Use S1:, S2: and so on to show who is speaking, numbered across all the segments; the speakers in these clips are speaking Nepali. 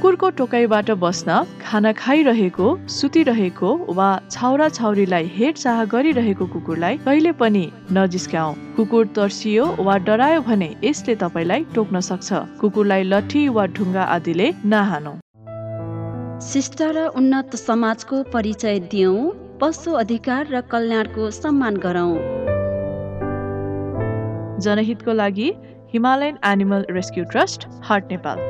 S1: कुकुरको टोकाइबाट बस्न खाना खाइरहेको सुतिरहेको वा छाउरा छाउरीलाई हेरचाह गरिरहेको कुकुरलाई कहिले पनि नजिस्काऊ कुकुर तर्सियो वा डरायो भने यसले तपाईँलाई टोक्न सक्छ। कुकुरलाई लठी वा ढुङ्गा आदिले नहानौ।
S2: शिष्ट र उन्नत समाजको परिचय दियौँ। पशु अधिकार र कल्याणको सम्मान गरौँ।
S1: जनहितको लागि Himalayan animal rescue trust heart Nepal.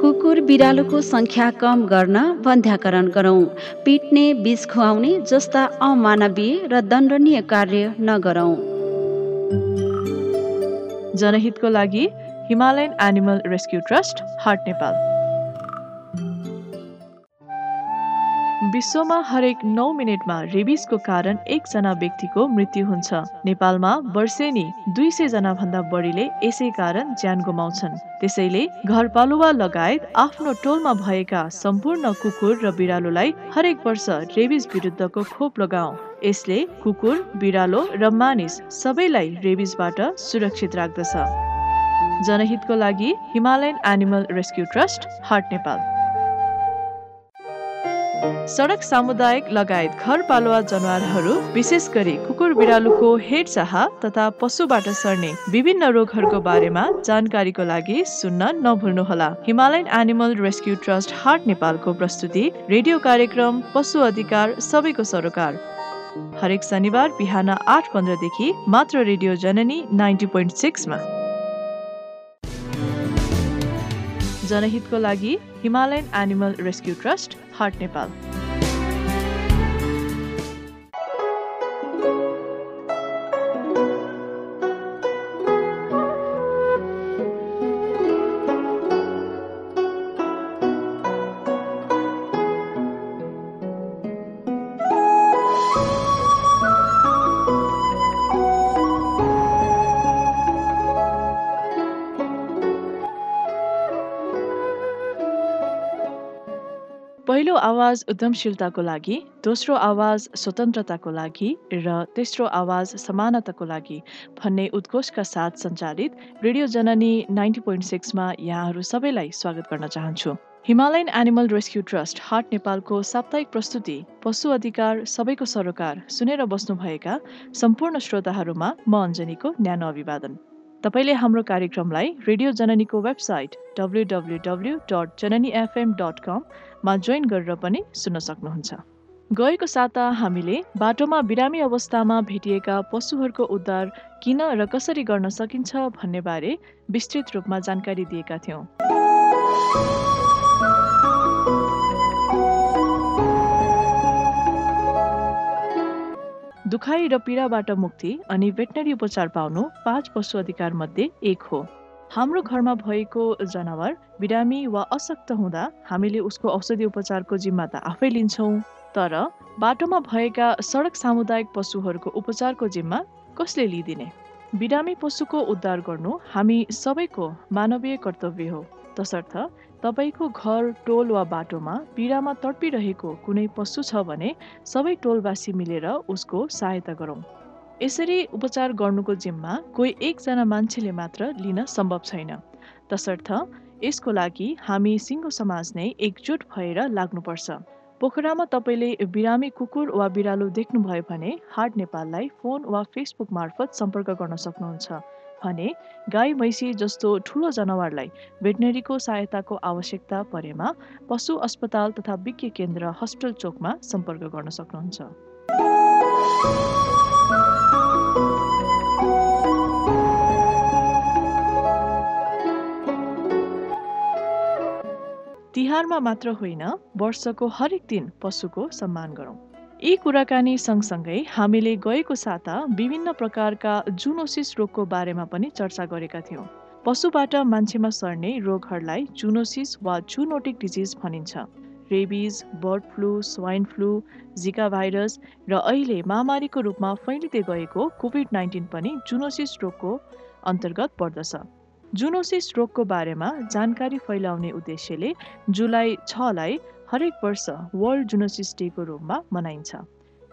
S2: कुकुर बिरालोको सङ्ख्या कम गर्न बन्ध्याकरण गरौँ। पिट्ने बिष खुवाउने जस्ता अमानवीय र दण्डनीय कार्य नगरौँ।
S1: जनहितको लागि Himalayan animal rescue trust heart Nepal. विश्वमा हरेक नौ मिनटमा रेबिसको कारण एकजना व्यक्तिको मृत्यु हुन्छ। नेपालमा वर्षेनी दुई सय जना भन्दा बढीले यसै कारण ज्यान गुमाउँछन्। त्यसैले घरपालुवा लगायत आफ्नो टोलमा भएका सम्पूर्ण कुकुर र बिरालोलाई हरेक वर्ष रेबिस विरुद्धको खोप लगाऊ यसले कुकुर बिरालो र मानिस सबैलाई रेबिसबाट सुरक्षित राख्दछ। जनहितको लागि Himalayan animal rescue trust heart Nepal. सडक सामुदायिक लगायत घरपालुवा जनावरहरू विशेष गरी कुकुर बिरालोको हेरचाह तथा पशुबाट सर्ने विभिन्न रोगहरूको बारेमा जानकारीको लागि सुन्न नभुल्नुहोला। Himalayan animal rescue trust heart नेपालको प्रस्तुति रेडियो कार्यक्रम पशु अधिकार सबैको सरोकार। हरेक शनिबार बिहान आठ पन्ध्रदेखि मात्र रेडियो जननी नाइन्टी पोइन्ट सिक्समा। जनहितको लागि Himalayan animal rescue trust heart Nepal. पहिलो आवाज उद्यमशीलताको लागि दोस्रो आवाज स्वतन्त्रताको लागि र तेस्रो आवाज समानताको लागि भन्ने उद्घोषका साथ सञ्चालित रेडियो जननी नाइन्टी पोइन्ट सिक्समा यहाँहरू सबैलाई स्वागत गर्न चाहन्छु। Himalayan animal rescue trust heart नेपालको साप्ताहिक प्रस्तुति पशु अधिकार सबैको सरोकार सुनेर बस्नुभएका सम्पूर्ण श्रोताहरूमा म अञ्जनीको न्यानो अभिवादन। तपाईँले हाम्रो कार्यक्रमलाई radio जननीको website W W W dot Janani FM dot com मा जोइन गरेर पनि सुन्न सक्नुहुन्छ। गएको साता हामीले बाटोमा बिरामी अवस्थामा भेटिएका पशुहरूको उद्धार किन र कसरी गर्न सकिन्छ भन्ने बारे विस्तृत रूपमा जानकारी दिएका थियौँ। दुखाइ र पीडाबाट मुक्ति अनि भेटनरी उपचार पाउनु पाँच पशु अधिकार मध्ये एक हो। हाम्रो घरमा भएको जनावर बिरामी वा अशक्त हुँदा हामीले उसको औषधि उपचारको जिम्मा त आफै लिन्छौँ। तर बाटोमा भएका सडक सामुदायिक पशुहरूको उपचारको जिम्मा कसले लिइदिने? बिरामी पशुको उद्धार गर्नु हामी सबैको मानवीय कर्तव्य हो। तसर्थ तपाईँको घर टोल वा बाटोमा पीडामा तडपिरहेको कुनै पशु छ भने सबै टोलवासी मिलेर उसको सहायता गरौँ। यसरी उपचार गर्नुको जिम्मा कोही एकजना मान्छेले मात्र लिन सम्भव छैन। तसर्थ यसको लागि हामी सिङ्गो समाज नै एकजुट भएर लाग्नुपर्छ। पोखरामा तपाईँले बिरामी कुकुर वा बिरालो देख्नुभयो भने हार्ट नेपाललाई फोन वा फेसबुक मार्फत सम्पर्क गर्न सक्नुहुन्छ भने गाई मैसी जस्तो ठुलो जनावरलाई भेटनेरीको सहायताको आवश्यकता परेमा पशु अस्पताल तथा विज्ञ केन्द्र हस्पिटल चोकमा सम्पर्क गर्न सक्नुहुन्छ। तिहारमा मात्र होइन वर्षको हरेक दिन पशुको सम्मान गरौँ। यी कुराकानी सँगसँगै हामीले गएको साता विभिन्न प्रकारका जुनोसिस रोगको बारेमा पनि चर्चा गरेका थियौँ। पशुबाट मान्छेमा सर्ने रोगहरूलाई जुनोसिस वा जुनोटिक डिजिज भनिन्छ। Rabies bird flu swine flu zika virus र अहिले महामारीको रूपमा फैलिँदै गएको कोभिड नाइन्टिन पनि जुनोसिस रोगको अन्तर्गत पर्दछ। जुनोसिस रोगको बारेमा जानकारी फैलाउने उद्देश्यले जुलाई छलाई हरेक वर्ष वर्ल्ड जुनोसिस डेको रूपमा मनाइन्छ।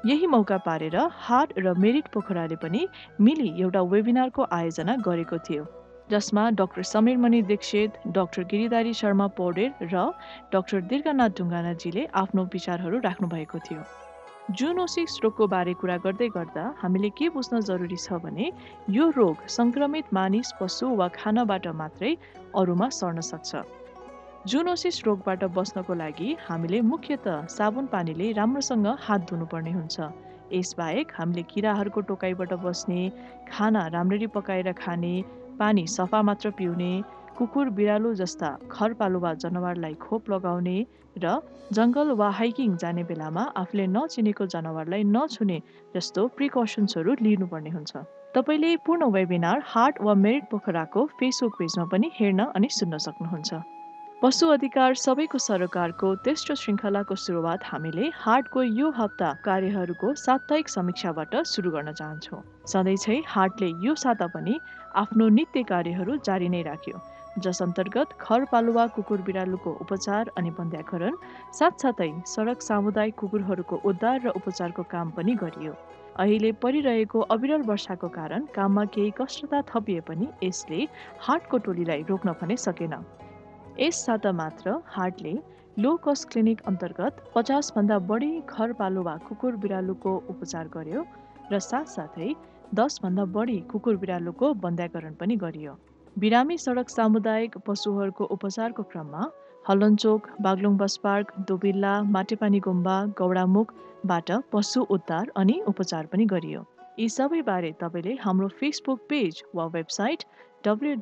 S1: यही मौका पारेर हाट र मेरिट पोखराले पनि मिली एउटा वेबिनारको आयोजना गरेको थियो जसमा डाक्टर समीरमणि दीक्षित डाक्टर गिरिधारी शर्मा पौडेल र डाक्टर दीर्घनाथ ढुङ्गानाजीले आफ्नो विचारहरू राख्नुभएको थियो। जुनोसिस रोगको बारे कुरा गर्दै गर्दा हामीले के बुझ्न जरुरी छ भने यो रोग सङ्क्रमित मानिस पशु वा खानाबाट मात्रै अरूमा सर्न सक्छ। जुनोसिस रोगबाट बस्नको लागि हामीले मुख्यत साबुन पानीले राम्रोसँग हात धुनुपर्ने हुन्छ। यसबाहेक हामीले किराहरूको टोकाइबाट बस्ने खाना राम्ररी पकाएर खाने पानी सफा मात्र पिउने कुकुर बिरालो जस्ता घरपालुवा जनावरलाई खोप लगाउने र जङ्गल वा हाइकिङ जाने बेलामा आफूले नचिनेको जनावरलाई नछुने जस्तो प्रिकसन्सहरू लिनुपर्ने हुन्छ। तपाईँले पूर्ण वेबिनार हार्ट वा मेरिट पोखराको फेसबुक पेजमा पनि हेर्न अनि सुन्न सक्नुहुन्छ। पशु अधिकार सबैको सरकारको तेस्रो श्रृङ्खलाको सुरुवात हामीले हाटको यो हप्ता कार्यहरूको साप्ताहिक समीक्षाबाट सुरु गर्न चाहन्छौँ। सधैँ हाटले यो साता पनि आफ्नो नित्य कार्यहरू जारी नै राख्यो। जस अन्तर्गत घरपालुवा कुकुर बिरालुको उपचार अनि बन्ध्याकरण साथसाथै सडक सामुदायिक कुकुरहरूको उद्धार र उपचारको काम पनि गरियो। अहिले परिरहेको अविरल वर्षाको कारण काममा केही कष्टता थपिए पनि यसले हाटको टोलीलाई रोक्न भने सकेन। यस साता मात्र हार्टले लो कस्ट क्लिनिक अन्तर्गत पचासभन्दा बढी घरपालुवा कुकुर बिरालुको उपचार गर्यो र साथसाथै दसभन्दा बढी कुकुर बिरालुको बन्ध्याकरण पनि गरियो। बिरामी सडक सामुदायिक पशुहरूको उपचारको क्रममा हलनचोक बागलुङ बस पार्क दोबिल्ला माटेपानी गुम्बा गौडामुखबाट पशु उद्धार अनि उपचार पनि गरियो। यी सबैबारे तपाईँले हाम्रो फेसबुक पेज वा वेबसाइट डब्लु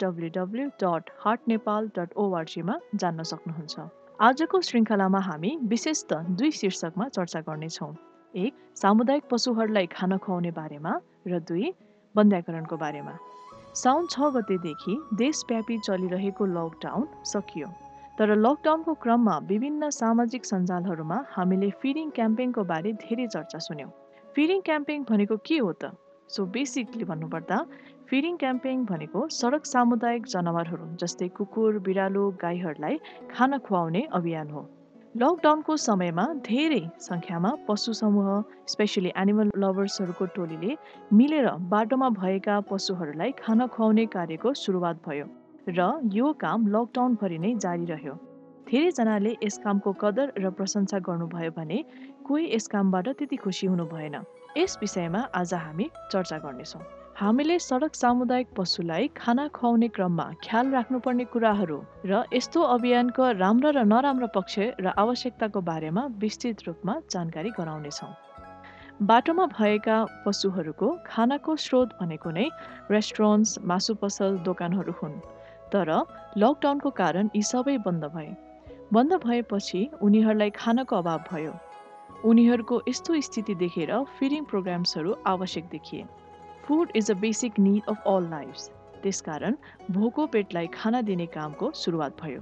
S1: डट हार्ट नेपाल डट ओआरजीमा जान्न सक्नुहुन्छ। आजको श्रृङ्खलामा हामी विशेष दुई शीर्षकमा चर्चा गर्नेछौँ। एक सामुदायिक पशुहरूलाई खाना खुवाउने बारेमा र दुई बन्ध्याकरणको बारेमा। साउन छ गतेदेखि देशव्यापी चलिरहेको लकडाउन सकियो। तर लकडाउनको क्रममा विभिन्न सामाजिक सञ्जालहरूमा हामीले फिडिङ क्याम्पेङको बारे धेरै चर्चा सुन्यौँ। फिडिङ क्याम्पेङ भनेको के हो त? सो बेसिकली भन्नुपर्दा फिडिङ क्याम्पेङ भनेको सडक सामुदायिक जनावरहरू जस्तै कुकुर बिरालो गाईहरूलाई खाना खुवाउने अभियान हो। लकडाउनको समयमा धेरै सङ्ख्यामा पशु समूह स्पेसली एनिमल लभर्सहरूको टोलीले मिलेर बाटोमा भएका पशुहरूलाई खाना खुवाउने कार्यको सुरुवात भयो र यो काम लकडाउनभरि नै जारी रह्यो। धेरैजनाले यस कामको कदर र प्रशंसा गर्नुभयो भने कोही यस कामबाट त्यति खुसी हुनु भएन यस विषयमा आज हामी चर्चा गर्नेछौँ। हामीले सडक सामुदायिक पशुलाई खाना खुवाउने क्रममा ख्याल राख्नुपर्ने कुराहरू र यस्तो अभियानको राम्रा र नराम्रा पक्ष र आवश्यकताको बारेमा विस्तृत रूपमा जानकारी गराउनेछौँ। बाटोमा भएका पशुहरूको खानाको स्रोत भनेको नै रेस्टुरेन्ट्स मासु पसल दोकानहरू हुन्। तर लकडाउनको कारण यी सबै बन्द भए। बन्द भएपछि उनीहरूलाई खानाको अभाव भयो। उनीहरूको यस्तो स्थिति देखेर फिडिङ प्रोग्राम्सहरू आवश्यक देखिए। Food is a basic need of all lifes त्यसकारण भोको पेटलाई खाना दिने कामको सुरुवात भयो।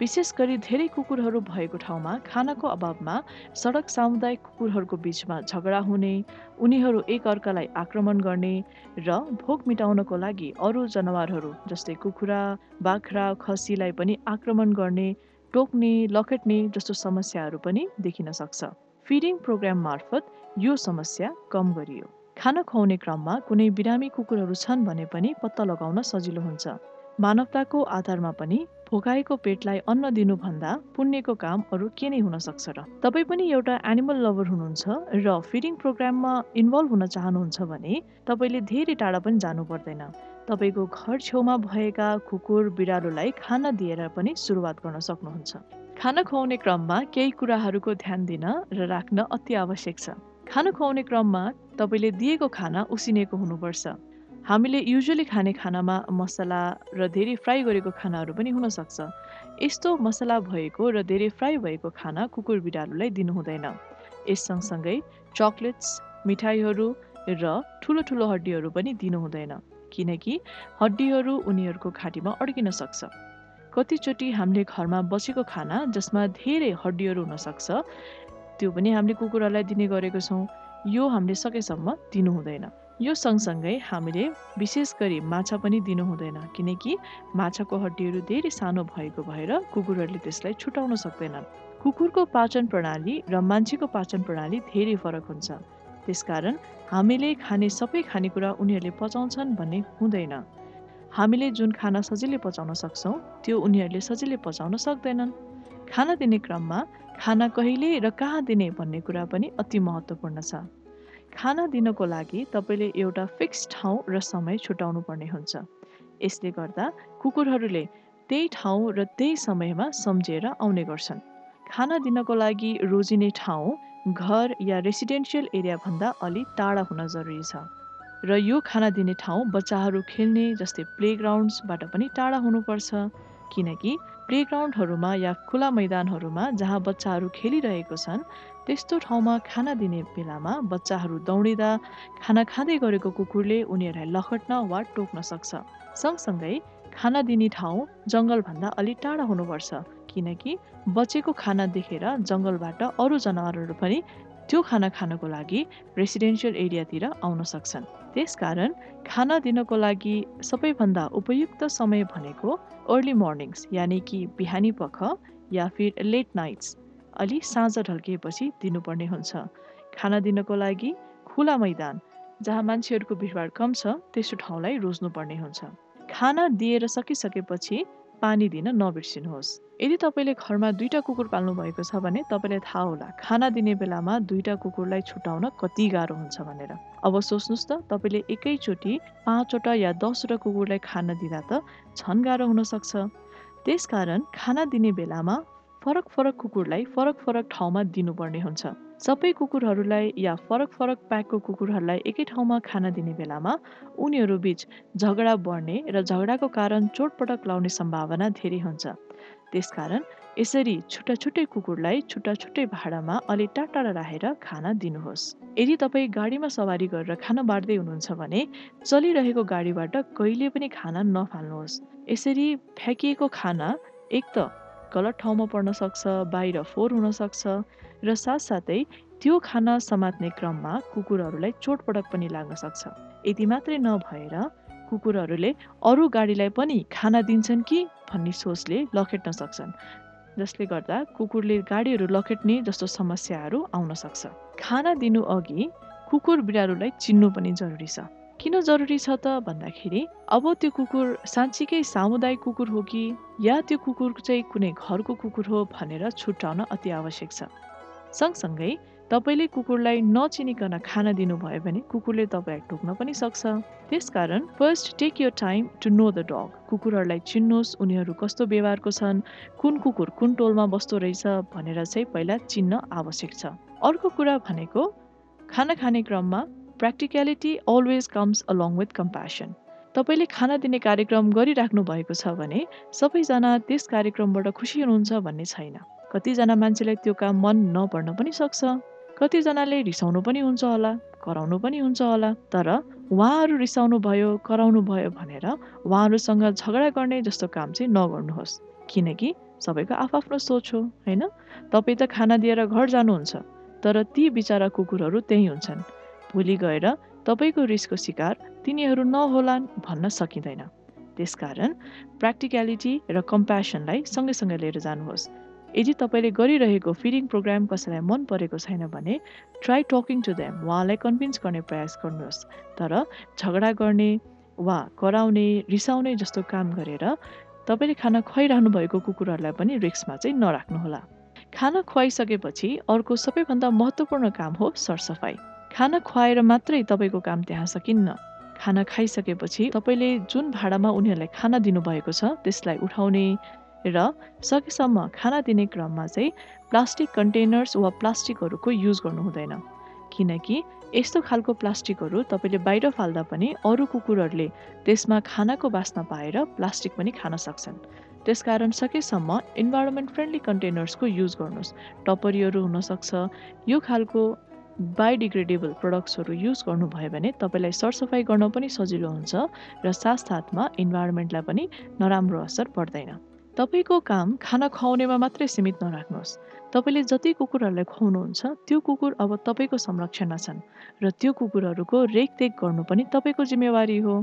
S1: विशेष गरी धेरै कुकुरहरू भएको ठाउँमा खानाको अभावमा सडक सामुदायिक कुकुरहरूको बिचमा झगडा हुने उनीहरू एकअर्कालाई आक्रमण गर्ने र भोक मिटाउनको लागि अरू जनावरहरू जस्तै कुखुरा बाख्रा खसीलाई पनि आक्रमण गर्ने टोक्ने लखेट्ने जस्तो समस्याहरू पनि देखिन सक्छ। फिडिङ प्रोग्राम मार्फत यो समस्या कम गरियो। खाना खुवाउने क्रममा कुनै बिरामी कुकुरहरू छन् भने पनि पत्ता लगाउन सजिलो हुन्छ। मानवताको आधारमा पनि भोकाएको पेटलाई अन्न दिनुभन्दा पुण्यको काम अरू के नै हुन सक्छ र? तपाईँ पनि एउटा एनिमल लभर हुनुहुन्छ र फिडिङ प्रोग्राममा इन्भल्भ हुन चाहनुहुन्छ भने तपाईँले धेरै टाढा पनि जानु पर्दैन तपाईँको घर छेउमा भएका कुकुर बिरालोलाई खाना दिएर पनि सुरुवात गर्न सक्नुहुन्छ। खाना खुवाउने क्रममा केही कुराहरूको ध्यान दिन र राख्न अति आवश्यक छ। खाना खुवाउने क्रममा तपाईँले दिएको खाना उसिनेको हुनुपर्छ। हामीले युजली खाने खानामा मसला र धेरै फ्राई गरेको खानाहरू पनि हुनसक्छ। यस्तो मसला भएको र धेरै फ्राई भएको खाना कुकुर बिरालोलाई दिनु हुँदैन। यस सँगसँगै चक्लेट्स मिठाईहरू र ठुलो ठुलो हड्डीहरू पनि दिनु हुँदैन किनकि हड्डीहरू उनीहरूको घाँटीमा अड्किन सक्छ। कतिचोटि हामीले घरमा बसेको खाना जसमा धेरै हड्डीहरू हुनसक्छ त्यो पनि हामीले कुकुरहरूलाई दिने गरेको छौँ। यो हामीले सकेसम्म दिनु हुँदैन। यो सँगसँगै हामीले विशेष गरी माछा पनि दिनु हुँदैन किनकि माछाको हड्डीहरू धेरै सानो भएको भएर कुकुरहरूले त्यसलाई छुटाउन सक्दैनन् कुकुरको पाचन प्रणाली र मान्छेको पाचन प्रणाली धेरै फरक हुन्छ। त्यसकारण हामीले खाने सबै खानेकुरा उनीहरूले पचाउँछन् भन्ने हुँदैन। हामीले जुन खाना सजिलै पचाउन सक्छौँ त्यो उनीहरूले सजिलै पचाउन सक्दैनन्। खाना दिने क्रममा खाना कहिले र कहाँ दिने भन्ने कुरा पनि अति महत्त्वपूर्ण छ। खाना दिनको लागि तपाईँले एउटा फिक्स ठाउँ र समय छुटाउनु पर्ने हुन्छ। यसले गर्दा कुकुरहरूले त्यही ठाउँ र त्यही समयमा सम्झेर आउने गर्छन्। खाना दिनको लागि रोजिने ठाउँ घर या रेसिडेन्सियल एरियाभन्दा अलि टाढा हुन जरुरी छ। र यो खाना दिने ठाउँ बच्चाहरू खेल्ने जस्तै प्लेग्राउन्ड्सबाट पनि टाढा हुनुपर्छ। किनकि प्लेग्राउन्डहरूमा या खुला मैदानहरूमा जहाँ बच्चाहरू खेलिरहेको छन् त्यस्तो ठाउँमा खाना दिने बेलामा बच्चाहरू दौडिँदा खाना खाँदै गरेको कुकुरले उनीहरूलाई लखट्न वा टोक्न सक्छ। सँगसँगै खाना दिने ठाउँ जङ्गलभन्दा अलि टाढा हुनुपर्छ किनकि बचेको खाना देखेर जङ्गलबाट अरू जनावरहरू पनि त्यो खाना खानको लागि रेसिडेन्सियल एरियातिर आउन सक्छन्। त्यसकारण खाना दिनको लागि सबैभन्दा उपयुक्त समय भनेको अर्ली मर्निङ्स यानि कि बिहानी पख या फिर लेट नाइट्स अलि साँझ ढल्किएपछि दिनुपर्ने हुन्छ। खाना दिनको लागि खुला मैदान जहाँ मान्छेहरूको भिडभाड कम छ त्यस्तो ठाउँलाई रोज्नुपर्ने हुन्छ। खाना दिएर सकिसकेपछि पानी दिन नबिर्सिनुहोस्। यदि तपाईँले घरमा दुईवटा कुकुर पाल्नु भएको छ भने तपाईँलाई थाहा होला खाना दिने बेलामा दुईवटा कुकुरलाई छुट्याउन कति गाह्रो हुन्छ भनेर। अब सोच्नुहोस् त तपाईँले एकैचोटि पाँचवटा या दसवटा कुकुरलाई खाना दिँदा त झन् गाह्रो हुनसक्छ। त्यसकारण खाना दिने बेलामा फरक फरक कुकुरलाई फरक फरक ठाउँमा दिनुपर्ने हुन्छ। सबै कुकुरहरूलाई या फरक फरक प्याकको कुकुरहरूलाई एकै ठाउँमा खाना दिने बेलामा उनीहरू बिच झगडा बढ्ने र झगडाको कारण चोटपटक लाउने सम्भावना धेरै हुन्छ। त्यसकारण यसरी छुट्टा छुट्टै कुकुरलाई छुट्टा छुट्टै भाँडामा अलि टाढा राखेर खाना दिनुहोस्। यदि तपाईँ गाडीमा सवारी गरेर खाना बाँड्दै हुनुहुन्छ भने चलिरहेको गाडीबाट कहिले पनि खाना नफाल्नुहोस्। यसरी फ्याँकिएको खाना एक त गलत ठाउँमा पर्न सक्छ बाहिर फोहोर हुन सक्छ र साथसाथै त्यो खाना समात्ने क्रममा कुकुरहरूलाई चोटपटक पनि लाग्न सक्छ। यति मात्रै नभएर कुकुरहरूले अरू गाडीलाई पनि खाना दिन्छन् कि भन्ने सोचले लखेट्न सक्छन् जसले गर्दा कुकुरले गाडीहरू लखेट्ने जस्तो समस्याहरू आउन सक्छ। खाना दिनु अघि कुकुर बिरालोलाई चिन्नु पनि जरुरी छ। किन जरुरी छ त भन्दाखेरि अब त्यो कुकुर साँच्चीकै सामुदायिक कुकुर हो कि या त्यो कुकुर चाहिँ कुनै घरको कुकुर हो भनेर छुट्याउन अति आवश्यक छ। सँगसँगै तपाईँले कुकुरलाई नचिनिकन खाना दिनुभयो भने कुकुरले तपाईँलाई टोक्न पनि सक्छ। त्यसकारण फर्स्ट टेक यो time to know the dog कुकुरहरूलाई चिन्नुहोस् उनीहरू कस्तो व्यवहारको छन् कुन कुकुर कुन टोलमा बस्दो रहेछ भनेर चाहिँ पहिला चिन्न आवश्यक छ। अर्को कुरा भनेको खाना खाने क्रममा practicality always comes along with compassion तपाईँले खाना दिने कार्यक्रम गरिराख्नु भएको छ भने सबैजना त्यस कार्यक्रमबाट खुसी हुनुहुन्छ भन्ने छैन। कतिजना मान्छेलाई त्यो काम मन नपर्न पनि सक्छ। कतिजनाले रिसाउनु पनि हुन्छ होला कराउनु पनि हुन्छ होला। तर उहाँहरू रिसाउनु भयो कराउनु भयो भनेर उहाँहरूसँग झगडा गर्ने जस्तो काम चाहिँ नगर्नुहोस्। किनकि सबैको आफआफ्नो सोच हो होइन? तपाईँ त खाना दिएर घर जानुहुन्छ तर ती बिचरा कुकुरहरू त्यहीँ हुन्छन्। भोलि गएर तपाईँको रिसको शिकार तिनीहरू नहोलान् भन्न सकिँदैन। त्यसकारण प्र्याक्टिक्यालिटी र कम्प्यासनलाई सँगै लिएर जानुहोस्। यदि तपाईँले गरिरहेको फिडिङ प्रोग्राम कसैलाई मन परेको छैन भने ट्राई टकिङ टु देम उहाँलाई कन्भिन्स गर्ने प्रयास गर्नुहोस्। तर झगडा गर्ने वा कराउने रिसाउने जस्तो काम गरेर तपाईँले खाना खुवाइरहनु भएको कुकुरहरूलाई पनि रिक्समा चाहिँ नराख्नुहोला। खाना खुवाइसकेपछि अर्को सबैभन्दा महत्त्वपूर्ण काम हो सरसफाइ खाना खुवाएर मात्रै तपाईँको काम त्यहाँ सकिन्न। खाना खाइसकेपछि तपाईँले जुन भाँडामा उनीहरूलाई खाना दिनुभएको छ त्यसलाई उठाउने र सकेसम्म खाना दिने क्रममा चाहिँ प्लास्टिक कन्टेनर्स वा प्लास्टिकहरूको युज गर्नु हुँदैन किनकि यस्तो खालको प्लास्टिकहरू तपाईँले बाहिर फाल्दा पनि अरू कुकुरहरूले त्यसमा खानाको बास्ना पाएर प्लास्टिक पनि खान सक्छन्। त्यसकारण सकेसम्म इन्भाइरोमेन्ट फ्रेन्डली कन्टेनर्सको युज गर्नुहोस्। टपरीहरू हुनसक्छ। यो खालको बायोडिग्रेडेबल प्रडक्ट्सहरू युज गर्नुभयो भने तपाईँलाई सरसफाइ गर्न पनि सजिलो हुन्छ र साथसाथमा इन्भाइरोमेन्टलाई पनि नराम्रो असर पर्दैन। तपाईँको काम खाना खुवाउनेमा मात्रै सीमित नराख्नुहोस्। तपाईँले जति कुकुरहरूलाई खुवाउनुहुन्छ त्यो कुकुर अब तपाईँको संरक्षणमा छन् र त्यो कुकुरहरूको रेखदेख गर्नु पनि तपाईँको जिम्मेवारी हो।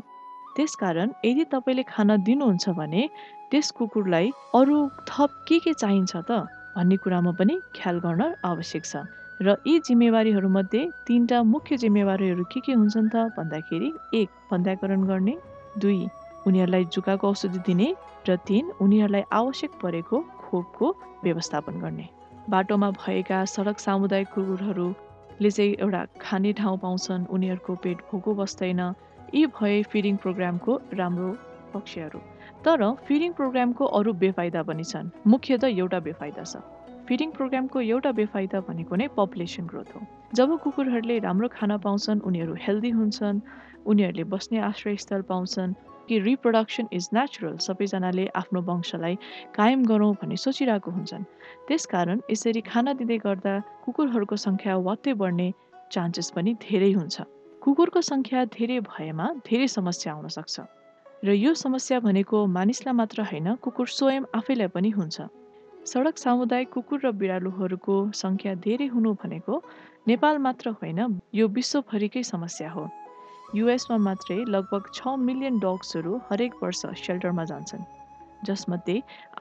S1: त्यसकारण यदि तपाईँले खाना दिनुहुन्छ भने त्यस कुकुरलाई अरू थप के के चाहिन्छ त भन्ने कुरामा पनि ख्याल गर्न आवश्यक छ। र यी जिम्मेवारीहरूमध्ये तिनवटा मुख्य जिम्मेवारीहरू के के हुन्छन् त भन्दाखेरि एक बन्ध्याकरण गर्ने दुई उनीहरूलाई जुकाको औषधि दिने र तिन उनीहरूलाई आवश्यक परेको खोपको व्यवस्थापन गर्ने। बाटोमा भएका सडक सामुदायिक कुकुरहरूले चाहिँ एउटा खाने ठाउँ पाउँछन् उनीहरूको पेट भोको बस्दैन। यी भए फिडिङ प्रोग्रामको राम्रो पक्षहरू। तर फिडिङ प्रोग्रामको अरू बेफाइदा पनि छन्। मुख्यत एउटा बेफाइदा छ। फिडिङ प्रोग्रामको एउटा बेफाइदा भनेको नै पपुलेसन ग्रोथ हो। जब कुकुरहरूले राम्रो खाना पाउँछन् उनीहरू हेल्दी हुन्छन् उनीहरूले बस्ने आश्रयस्थल पाउँछन् कि रिप्रोडक्सन इज नेचुरल सबैजनाले आफ्नो वंशलाई कायम गरौँ भन्ने सोचिरहेको हुन्छन्। त्यसकारण यसरी खाना दिँदै गर्दा कुकुरहरूको सङ्ख्या वात्तै बढ्ने चान्सेस पनि धेरै हुन्छ। कुकुरको सङ्ख्या धेरै भएमा धेरै समस्या आउन सक्छ। र यो समस्या भनेको मानिसलाई मात्र होइन कुकुर स्वयं आफैलाई पनि हुन्छ। सडक सामुदायिक कुकुर र बिरालुहरूको सङ्ख्या धेरै हुनु भनेको नेपाल मात्र होइन यो विश्वभरिकै समस्या हो। युएसमा मात्रै लगभग छ मिलियन डग्सहरू हरेक वर्ष सेल्टरमा जान्छन् जसमध्ये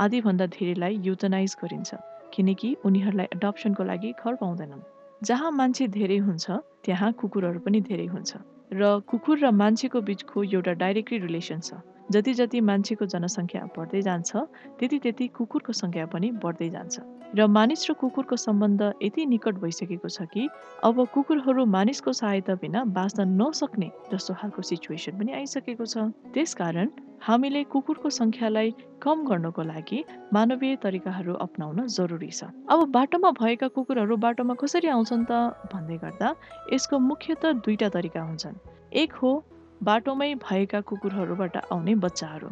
S1: आधीभन्दा धेरैलाई युटनाइज गरिन्छ किनकि उनीहरूलाई एडप्सनको लागि घर पाउँदैनन्। जहाँ मान्छे धेरै हुन्छ त्यहाँ कुकुरहरू पनि धेरै हुन्छ र कुकुर र मान्छेको बिचको एउटा डाइरेक्टली रिलेसन छ। जति जति मान्छेको जनसङ्ख्या बढ्दै जान्छ त्यति त्यति कुकुरको सङ्ख्या पनि बढ्दै जान्छ। र मानिस र कुकुरको सम्बन्ध यति निकट भइसकेको छ कि अब कुकुरहरू मानिसको सहायता बिना बाँच्न नसक्ने जस्तो खालको सिचुएसन पनि आइसकेको छ। त्यसकारण हामीले कुकुरको सङ्ख्यालाई कम गर्नको लागि मानवीय तरिकाहरू अप्नाउन जरुरी छ। अब बाटोमा भएका कुकुरहरू बाटोमा कसरी आउँछन् त भन्दै गर्दा यसको मुख्यत दुईटा तरिका हुन्छन्। एक हो बाटोमै भएका कुकुरहरूबाट आउने बच्चाहरू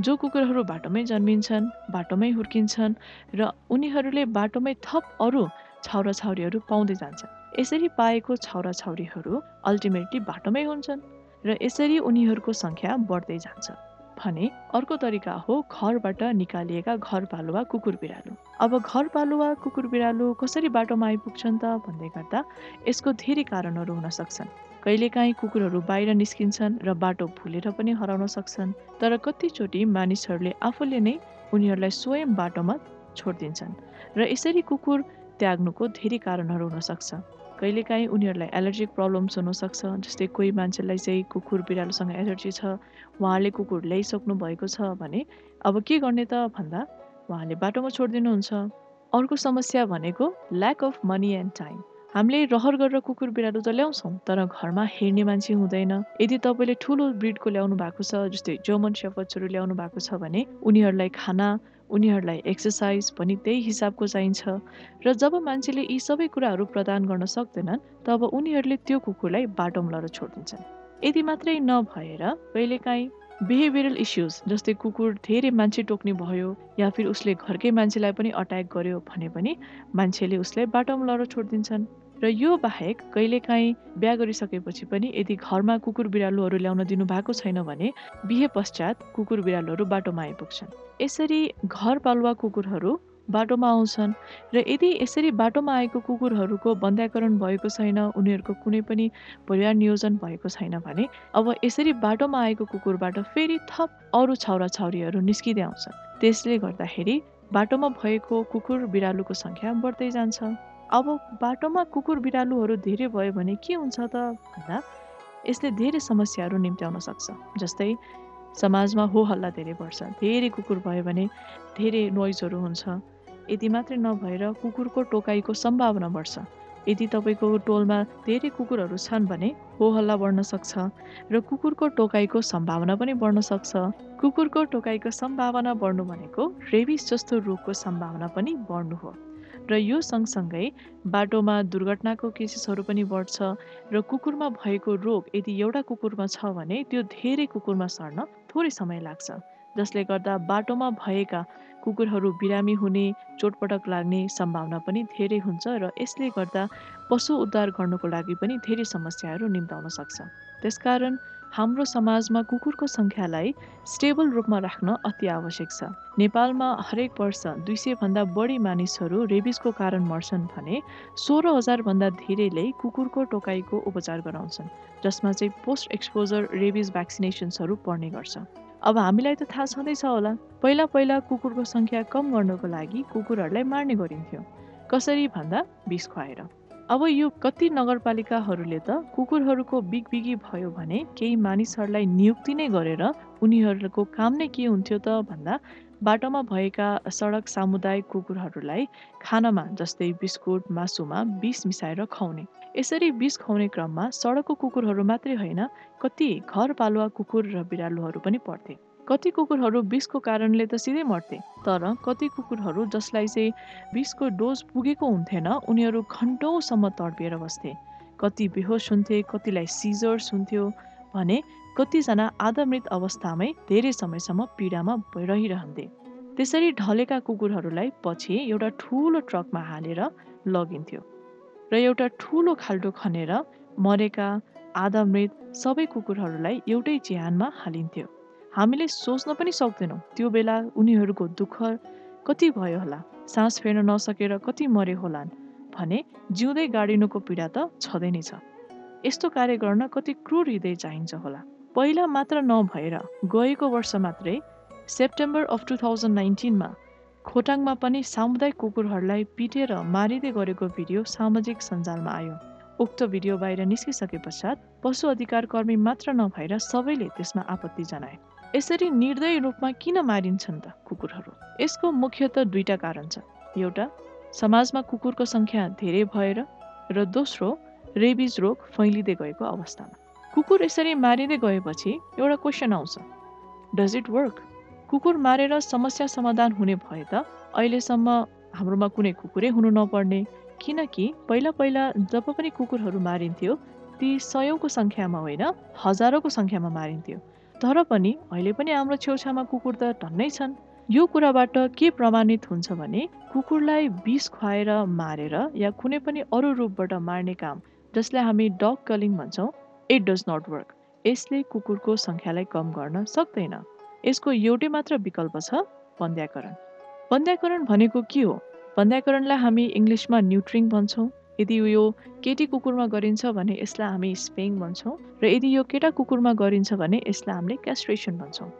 S1: जो कुकुरहरू बाटोमै जन्मिन्छन् बाटोमै हुर्किन्छन् र उनीहरूले बाटोमै थप अरू छाउरा छाउरीहरू पाउँदै जान्छन्। यसरी पाएको छाउरा छाउरीहरू अल्टिमेटली बाटोमै हुन्छन् र यसरी उनीहरूको सङ्ख्या बढ्दै जान्छ भने अर्को तरिका हो घरबाट निकालिएका घरपालुवा कुकुर बिरालो अब घरपालुवा कुकुर बिरालो कसरी बाटोमा आइपुग्छन् त भन्दै गर्दा यसको धेरै कारणहरू हुन सक्छन्। कहिलेकाहीँ कुकुरहरू बाहिर निस्किन्छन् र बाटो भुलेर पनि हराउन सक्छन् तर कतिचोटि मानिसहरूले आफूले नै उनीहरूलाई स्वयं बाटोमा छोडिदिन्छन् र यसरी कुकुर त्याग्नुको धेरै कारणहरू हुनसक्छ। कहिलेकाहीँ उनीहरूलाई एलर्जिक प्रब्लम्स हुनसक्छ जस्तै कोही मान्छेलाई चाहिँ कुकुर बिरालोसँग एलर्जी छ उहाँले कुकुर ल्याइसक्नु भएको छ भने अब के गर्ने त भन्दा उहाँले बाटोमा छोडिदिनुहुन्छ। अर्को समस्या भनेको lack of money and time हामीले रहर गरेर कुकुर बिरालो त ल्याउँछौँ तर घरमा हेर्ने मान्छे हुँदैन। यदि तपाईँले ठुलो ब्रिडको ल्याउनु भएको छ जस्तै जर्मन सेफर्ट्सहरू ल्याउनु भएको छ भने उनीहरूलाई खाना उनीहरूलाई एक्सर्साइज पनि त्यही हिसाबको चाहिन्छ। र जब मान्छेले यी सबै कुराहरू प्रदान गर्न सक्दैनन् तब उनीहरूले त्यो कुकुरलाई बाटोमा लएर छोडिदिन्छन्। यति मात्रै नभएर कहिलेकाहीँ बिहेभियरल इस्युज जस्तै कुकुर धेरै मान्छे टोक्ने भयो या फिर उसले घरकै मान्छेलाई पनि अट्याक गर्यो भने पनि मान्छेले उसलाई बाटोमा लएर छोडिदिन्छन्। र यो बाहेक कहिलेकाहीँ बिहा गरिसकेपछि पनि यदि घरमा कुकुर बिरालोहरू ल्याउन दिनु भएको छैन भने बिहे पश्चात कुकुर बिरालोहरू बाटोमा आइपुग्छन्। यसरी घरपालुवा कुकुरहरू बाटोमा आउँछन् र यदि यसरी बाटोमा आएको कुकुरहरूको बन्ध्याकरण भएको छैन उनीहरूको कुनै पनि परिवार नियोजन भएको छैन भने अब यसरी बाटोमा आएको कुकुरबाट फेरि थप अरू छाउरा छाउरीहरू निस्किँदै आउँछन्। त्यसले गर्दाखेरि बाटोमा भएको कुकुर बिरालोको सङ्ख्या बढ्दै जान्छ। अब बाटोमा कुकुर बिरालुहरू धेरै भयो भने के हुन्छ त भन्दा यसले धेरै समस्याहरू निम्त्याउन सक्छ जस्तै समाजमा हो हल्ला धेरै बढ्छ धेरै कुकुर भयो भने धेरै नोइजहरू हुन्छ। यति मात्रै नभएर कुकुरको टोकाइको सम्भावना बढ्छ। यदि तपाईँको टोलमा धेरै कुकुरहरू छन् भने हो हल्ला बढ्न सक्छ र कुकुरको टोकाइको सम्भावना पनि बढ्न सक्छ। कुकुरको टोकाइको सम्भावना बढ्नु भनेको रेबिस जस्तो रोगको सम्भावना पनि बढ्नु हो। र यो सँगसँगै बाटोमा दुर्घटनाको केसेसहरू पनि बढ्छ र कुकुरमा भएको रोग यदि एउटा कुकुरमा छ भने त्यो धेरै कुकुरमा सर्न थोरै समय लाग्छ। जसले गर्दा बाटोमा भएका कुकुरहरू बिरामी हुने चोटपटक लाग्ने सम्भावना पनि धेरै हुन्छ र यसले गर्दा पशु उद्धार गर्नको लागि पनि धेरै समस्याहरू निम्ताउन सक्छ। त्यसकारण हाम्रो समाजमा कुकुरको सङ्ख्यालाई स्टेबल रूपमा राख्न अति आवश्यक छ। नेपालमा हरेक वर्ष दुई सयभन्दा बढी मानिसहरू रेबिसको कारण मर्छन् भने सोह्र हजारभन्दा धेरैले कुकुरको टोकाइको उपचार गराउँछन् जसमा चाहिँ पोस्ट एक्सपोजर रेबिस भ्याक्सिनेसन्सहरू पर्ने गर्छ। अब हामीलाई त थाहा छँदैछ होला पहिला पहिला कुकुरको सङ्ख्या कम गर्नको लागि कुकुरहरूलाई मार्ने गरिन्थ्यो। कसरी भन्दा विष खुवाएर। अब यो कति नगरपालिकाहरूले त कुकुरहरूको बिगबिगी भयो भने केही मानिसहरूलाई नियुक्ति नै गरेर उनीहरूको काम नै के हुन्थ्यो त भन्दा बाटोमा भएका सडक सामुदायिक कुकुरहरूलाई खानामा जस्तै बिस्कुट मासुमा विष मिसाएर खुवाउने। यसरी विष खुवाउने क्रममा सडकको कुकुरहरू मात्रै होइन कति घरपालुवा कुकुर र बिरालुहरू पनि पर्थे कति कुकुरहरू विषको कारणले त सिधै मर्थे तर कति कुकुरहरू जसलाई चाहिँ विषको डोज पुगेको हुन्थेन उनीहरू घन्टौँसम्म तडपिएर बस्थे। कति बेहोस हुन्थे कतिलाई सिजर्स हुन्थ्यो भने कतिजना आधा मृत अवस्थामै धेरै समयसम्म पीडामा रहिरहन्थे। त्यसरी ढलेका कुकुरहरूलाई पछि एउटा ठुलो ट्रकमा हालेर लगिन्थ्यो र एउटा ठुलो खाल्टो खनेर मरेका आधा मृत सबै कुकुरहरूलाई एउटै चिहानमा हालिन्थ्यो। हामीले सोच्न पनि सक्दैनौँ। त्यो बेला उनीहरूको दुःख कति भयो होला? सास फेर्न नसकेर कति मरे होलान्? भने जिउँदै गाडिनुको पीडा त छँदै नै छ। यस्तो कार्य गर्न कति क्रूर हृदय चाहिन्छ होला। पहिला मात्र नभएर गएको वर्ष मात्रै सेप्टेम्बर अफ टु थाउजन्ड नाइन्टिनमा खोटाङमा पनि सामुदायिक कुकुरहरूलाई पिटेर मारिँदै गरेको भिडियो सामाजिक सञ्जालमा आयो। उक्त भिडियो बाहिर निस्किसके पश्चात पशु अधिकार कर्मी मात्र नभएर सबैले त्यसमा आपत्ति जनाए। यसरी निर्दय रूपमा किन मारिन्छन् त कुकुरहरू? यसको मुख्यत दुईटा कारण छ एउटा समाजमा कुकुरको सङ्ख्या धेरै भएर र दोस्रो रेबिज रोग फैलिँदै गएको अवस्थामा। कुकुर यसरी मारिँदै गएपछि एउटा क्वेसन आउँछ। डज इट वर्क कुकुर मारेर समस्या समाधान हुने भए त अहिलेसम्म हाम्रोमा कुनै कुकुरै हुनु नपर्ने। किनकि पहिला पहिला जब पनि कुकुरहरू मारिन्थ्यो ती सयौँको सङ्ख्यामा होइन हजारौँको सङ्ख्यामा मारिन्थ्यो। तर पनि अहिले पनि हाम्रो छेउछाउमा कुकुर त टन्नै छन्। यो कुराबाट के प्रमाणित हुन्छ भने कुकुरलाई विष खुवाएर मारेर या कुनै पनि अरू रूपबाट मार्ने काम जसलाई हामी डग कलिङ भन्छौँ इट डज नट वर्क यसले कुकुरको सङ्ख्यालाई कम गर्न सक्दैन। यसको एउटै मात्र विकल्प छ बन्द्याकरण बन्द्याकरण भनेको के हो? बन्द्याकरणलाई हामी इङ्ग्लिसमा न्युट्रिङ भन्छौँ। यदि यो केटी कुकुरमा गरिन्छ भने यसलाई हामी स्पेङ भन्छौँ र यदि यो केटा कुकुरमा गरिन्छ भने यसलाई हामीले क्यास्ट्रेसन भन्छौँ।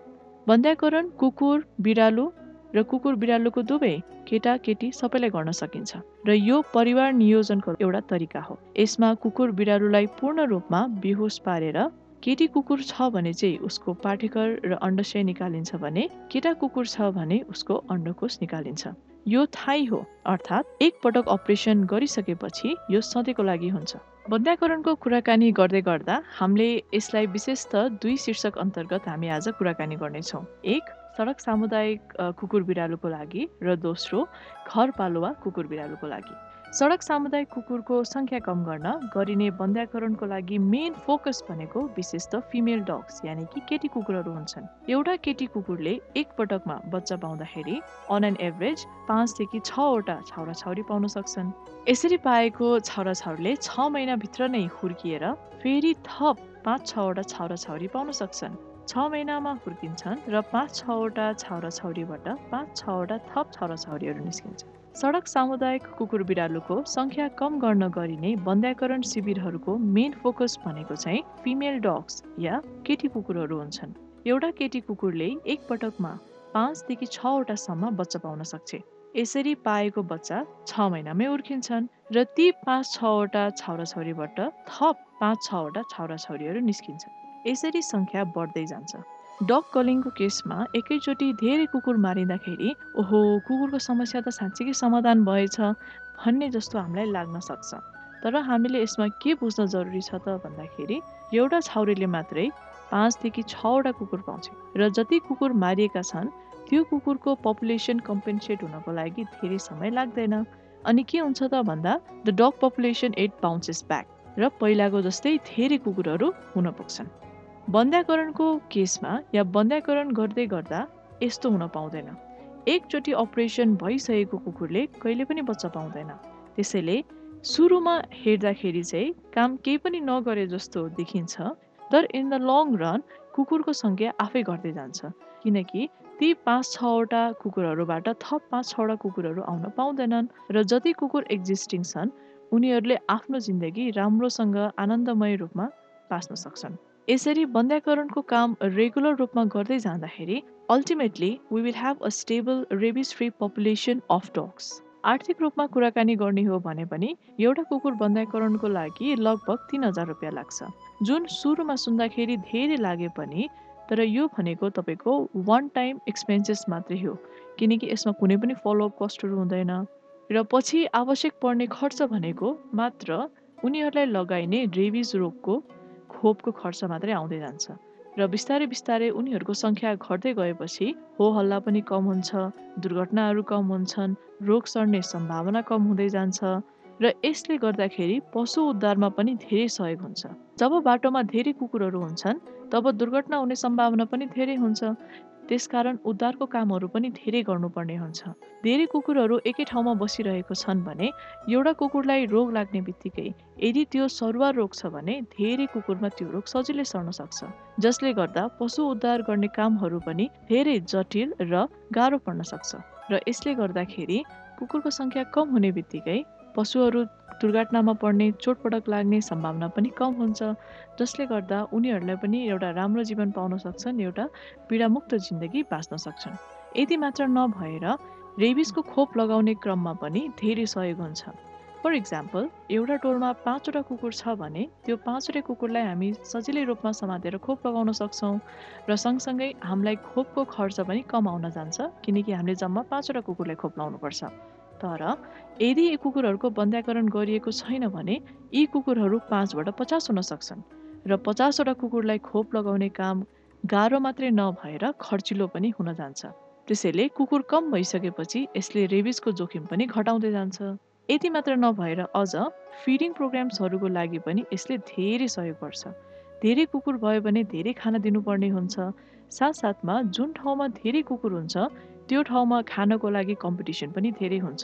S1: बन्ध्याकरण कुकुर बिरालु र कुकुर बिरालुको दुवै केटा केटी सबैलाई गर्न सकिन्छ र यो परिवार नियोजनको एउटा तरिका हो। यसमा कुकुर बिरालुलाई पूर्ण रूपमा बेहोस पारेर केटी कुकुर छ भने चाहिँ उसको पाठेकर र अण्डशय निकालिन्छ भने केटा कुकुर छ भने उसको अण्डकोष निकालिन्छ। यो थाहै हो अर्थात् एक पटक अपरेसन गरिसकेपछि यो सधैँको लागि हुन्छ। बन्ध्याकरणको कुराकानी गर्दै गर्दा हामीले यसलाई विशेष त दुई शीर्षक अन्तर्गत हामी आज कुराकानी गर्नेछौँ। एक सडक सामुदायिक कुकुर बिरालोको लागि र दोस्रो घर पालुवा कुकुर बिरालोको लागि। सडक सामुदायिक कुकुरको सङ्ख्या कम गर्न गरिने बन्ध्याकरणको लागि मेन फोकस भनेको विशेष त फिमेल डग्स यानि कि केटी कुकुरहरू हुन्छन्। एउटा केटी कुकुरले एक पटकमा बच्चा पाउँदाखेरि अन एन एभरेज पाँचदेखि छवटा छाउरा छाउरी पाउन सक्छन्। यसरी पाएको छाउरा छाउरीले छ महिनाभित्र नै हुर्किएर फेरि थप पाँच छवटा छाउरा छाउरी पाउन सक्छन्। छ महिनामा हुर्किन्छन् र पाँच छवटा छाउरा छाउरीबाट पाँच छवटा थप छाउरा छाउरीहरू निस्किन्छन्। सडक सामुदायिक कुकुर बिरालोको सङ्ख्या कम गर्न गरिने बन्ध्याकरण शिविरहरूको मेन फोकस भनेको चाहिँ फिमेल डग्स या केटी कुकुरहरू हुन्छन्। एउटा केटी कुकुरले एक पटकमा पाँचदेखि छवटासम्म बच्चा पाउन सक्छ। यसरी पाएको बच्चा छ महिनामै उर्किन्छन् र ती पाँच छवटा छाउराछौरीबाट थप पाँच छवटा छाउराछौरीहरू निस्किन्छन्। यसरी सङ्ख्या बढ्दै जान्छ। डग कलिङको केसमा एकैचोटि धेरै कुकुर मारिँदाखेरि ओहो कुकुरको समस्या त साँच्चीकै समाधान भएछ भन्ने जस्तो हामीलाई लाग्न सक्छ। तर हामीले यसमा के बुझ्न जरुरी छ त भन्दाखेरि एउटा छाउरीले मात्रै पाँचदेखि छवटा कुकुर पाउँछ र जति कुकुर मारिएका छन् त्यो कुकुरको पपुलेसन कम्पेन्सेट हुनको लागि धेरै समय लाग्दैन। अनि के हुन्छ त भन्दा the dog population at bounces back र पहिलाको जस्तै धेरै कुकुरहरू हुन पुग्छन्। बन्ध्याकरणको केसमा या बन्ध्याकरण गर्दै गर्दा यस्तो हुन पाउँदैन। एकचोटि अपरेसन भइसकेको कुकुरले कहिले पनि बच्चा पाउँदैन। त्यसैले सुरुमा हेर्दाखेरि चाहिँ काम केही पनि नगरे जस्तो देखिन्छ तर इन द लङ रन कुकुरको सङ्ख्या आफै घट्दै जान्छ। किनकि ती पाँच छवटा कुकुरहरूबाट थप पाँच छवटा कुकुरहरू आउन पाउँदैनन् र जति कुकुर एक्जिस्टिङ छन् उनीहरूले आफ्नो जिन्दगी राम्रोसँग आनन्दमय रूपमा बाँच्न सक्छन्। यसरी बन्ध्याकरणको काम रेगुलर रूपमा गर्दै जाँदाखेरि ultimately we will have a stable rabies free population of dogs आर्थिक रूपमा कुराकानी गर्ने हो भने पनि एउटा कुकुर बन्ध्याकरणको लागि लगभग तिन हजार रुपियाँ लाग्छ। जुन सुरुमा सुन्दाखेरि धेरै लागे पनि तर यो भनेको तपाईँको वान टाइम एक्सपेन्सेस मात्रै हो किनकि यसमा कुनै पनि फलोअप कस्टहरू हुँदैन। र पछि आवश्यक पर्ने खर्च भनेको मात्र उनीहरूलाई लगाइने रेबिज रोगको खोपको खर्च मात्रै आउँदै जान्छ र बिस्तारै बिस्तारै उनीहरूको सङ्ख्या घट्दै गएपछि हो हल्ला पनि कम हुन्छ दुर्घटनाहरू कम हुन्छन् रोग सर्ने सम्भावना कम हुँदै जान्छ र यसले गर्दाखेरि पशु उद्धारमा पनि धेरै सहयोग हुन्छ। जब बाटोमा धेरै कुकुरहरू हुन्छन् तब दुर्घटना हुने सम्भावना पनि धेरै हुन्छ। त्यसकारण उद्धारको कामहरू पनि धेरै गर्नुपर्ने हुन्छ। धेरै कुकुरहरू एकै ठाउँमा बसिरहेको छन् भने एउटा कुकुरलाई रोग लाग्ने बित्तिकै यदि त्यो सरुवा रोग छ भने धेरै कुकुरमा त्यो रोग सजिलै सर्न सक्छ जसले गर्दा पशु उद्धार गर्ने कामहरू पनि धेरै जटिल र गाह्रो पर्न सक्छ। र यसले गर्दाखेरि कुकुरको सङ्ख्या कम हुने बित्तिकै पशुहरू दुर्घटनामा पर्ने चोटपटक लाग्ने सम्भावना पनि कम हुन्छ जसले गर्दा उनीहरूलाई पनि एउटा राम्रो जीवन पाउन सक्छन् एउटा पीडामुक्त जिन्दगी बाँच्न सक्छन्। यति मात्र नभएर रेबिसको खोप लगाउने क्रममा पनि धेरै सहयोग हुन्छ। फर इक्जाम्पल एउटा टोलमा पाँचवटा कुकुर छ भने त्यो पाँचवटै कुकुरलाई हामी सजिलै रूपमा समातेर खोप लगाउन सक्छौँ र सँगसँगै हामीलाई खोपको खर्च पनि कम आउन जान्छ किनकि हामीले जम्मा पाँचवटा कुकुरलाई खोप लाउनुपर्छ तर यदि यी कुकुरहरूको बन्ध्याकरण गरिएको छैन भने यी कुकुरहरू पाँचबाट पचास हुन सक्छन् र पचासवटा कुकुरलाई खोप लगाउने काम गाह्रो मात्रै नभएर खर्चिलो पनि हुन जान्छ। त्यसैले कुकुर कम भइसकेपछि यसले रेबिसको जोखिम पनि घटाउँदै जान्छ। यति मात्र नभएर अझ फिडिङ प्रोग्राम्सहरूको लागि पनि यसले धेरै सहयोग गर्छ। धेरै कुकुर भयो भने धेरै खाना दिनुपर्ने हुन्छ। साथसाथमा जुन ठाउँमा धेरै कुकुर हुन्छ त्यो ठाउँमा खानको लागि कम्पिटिसन पनि धेरै हुन्छ।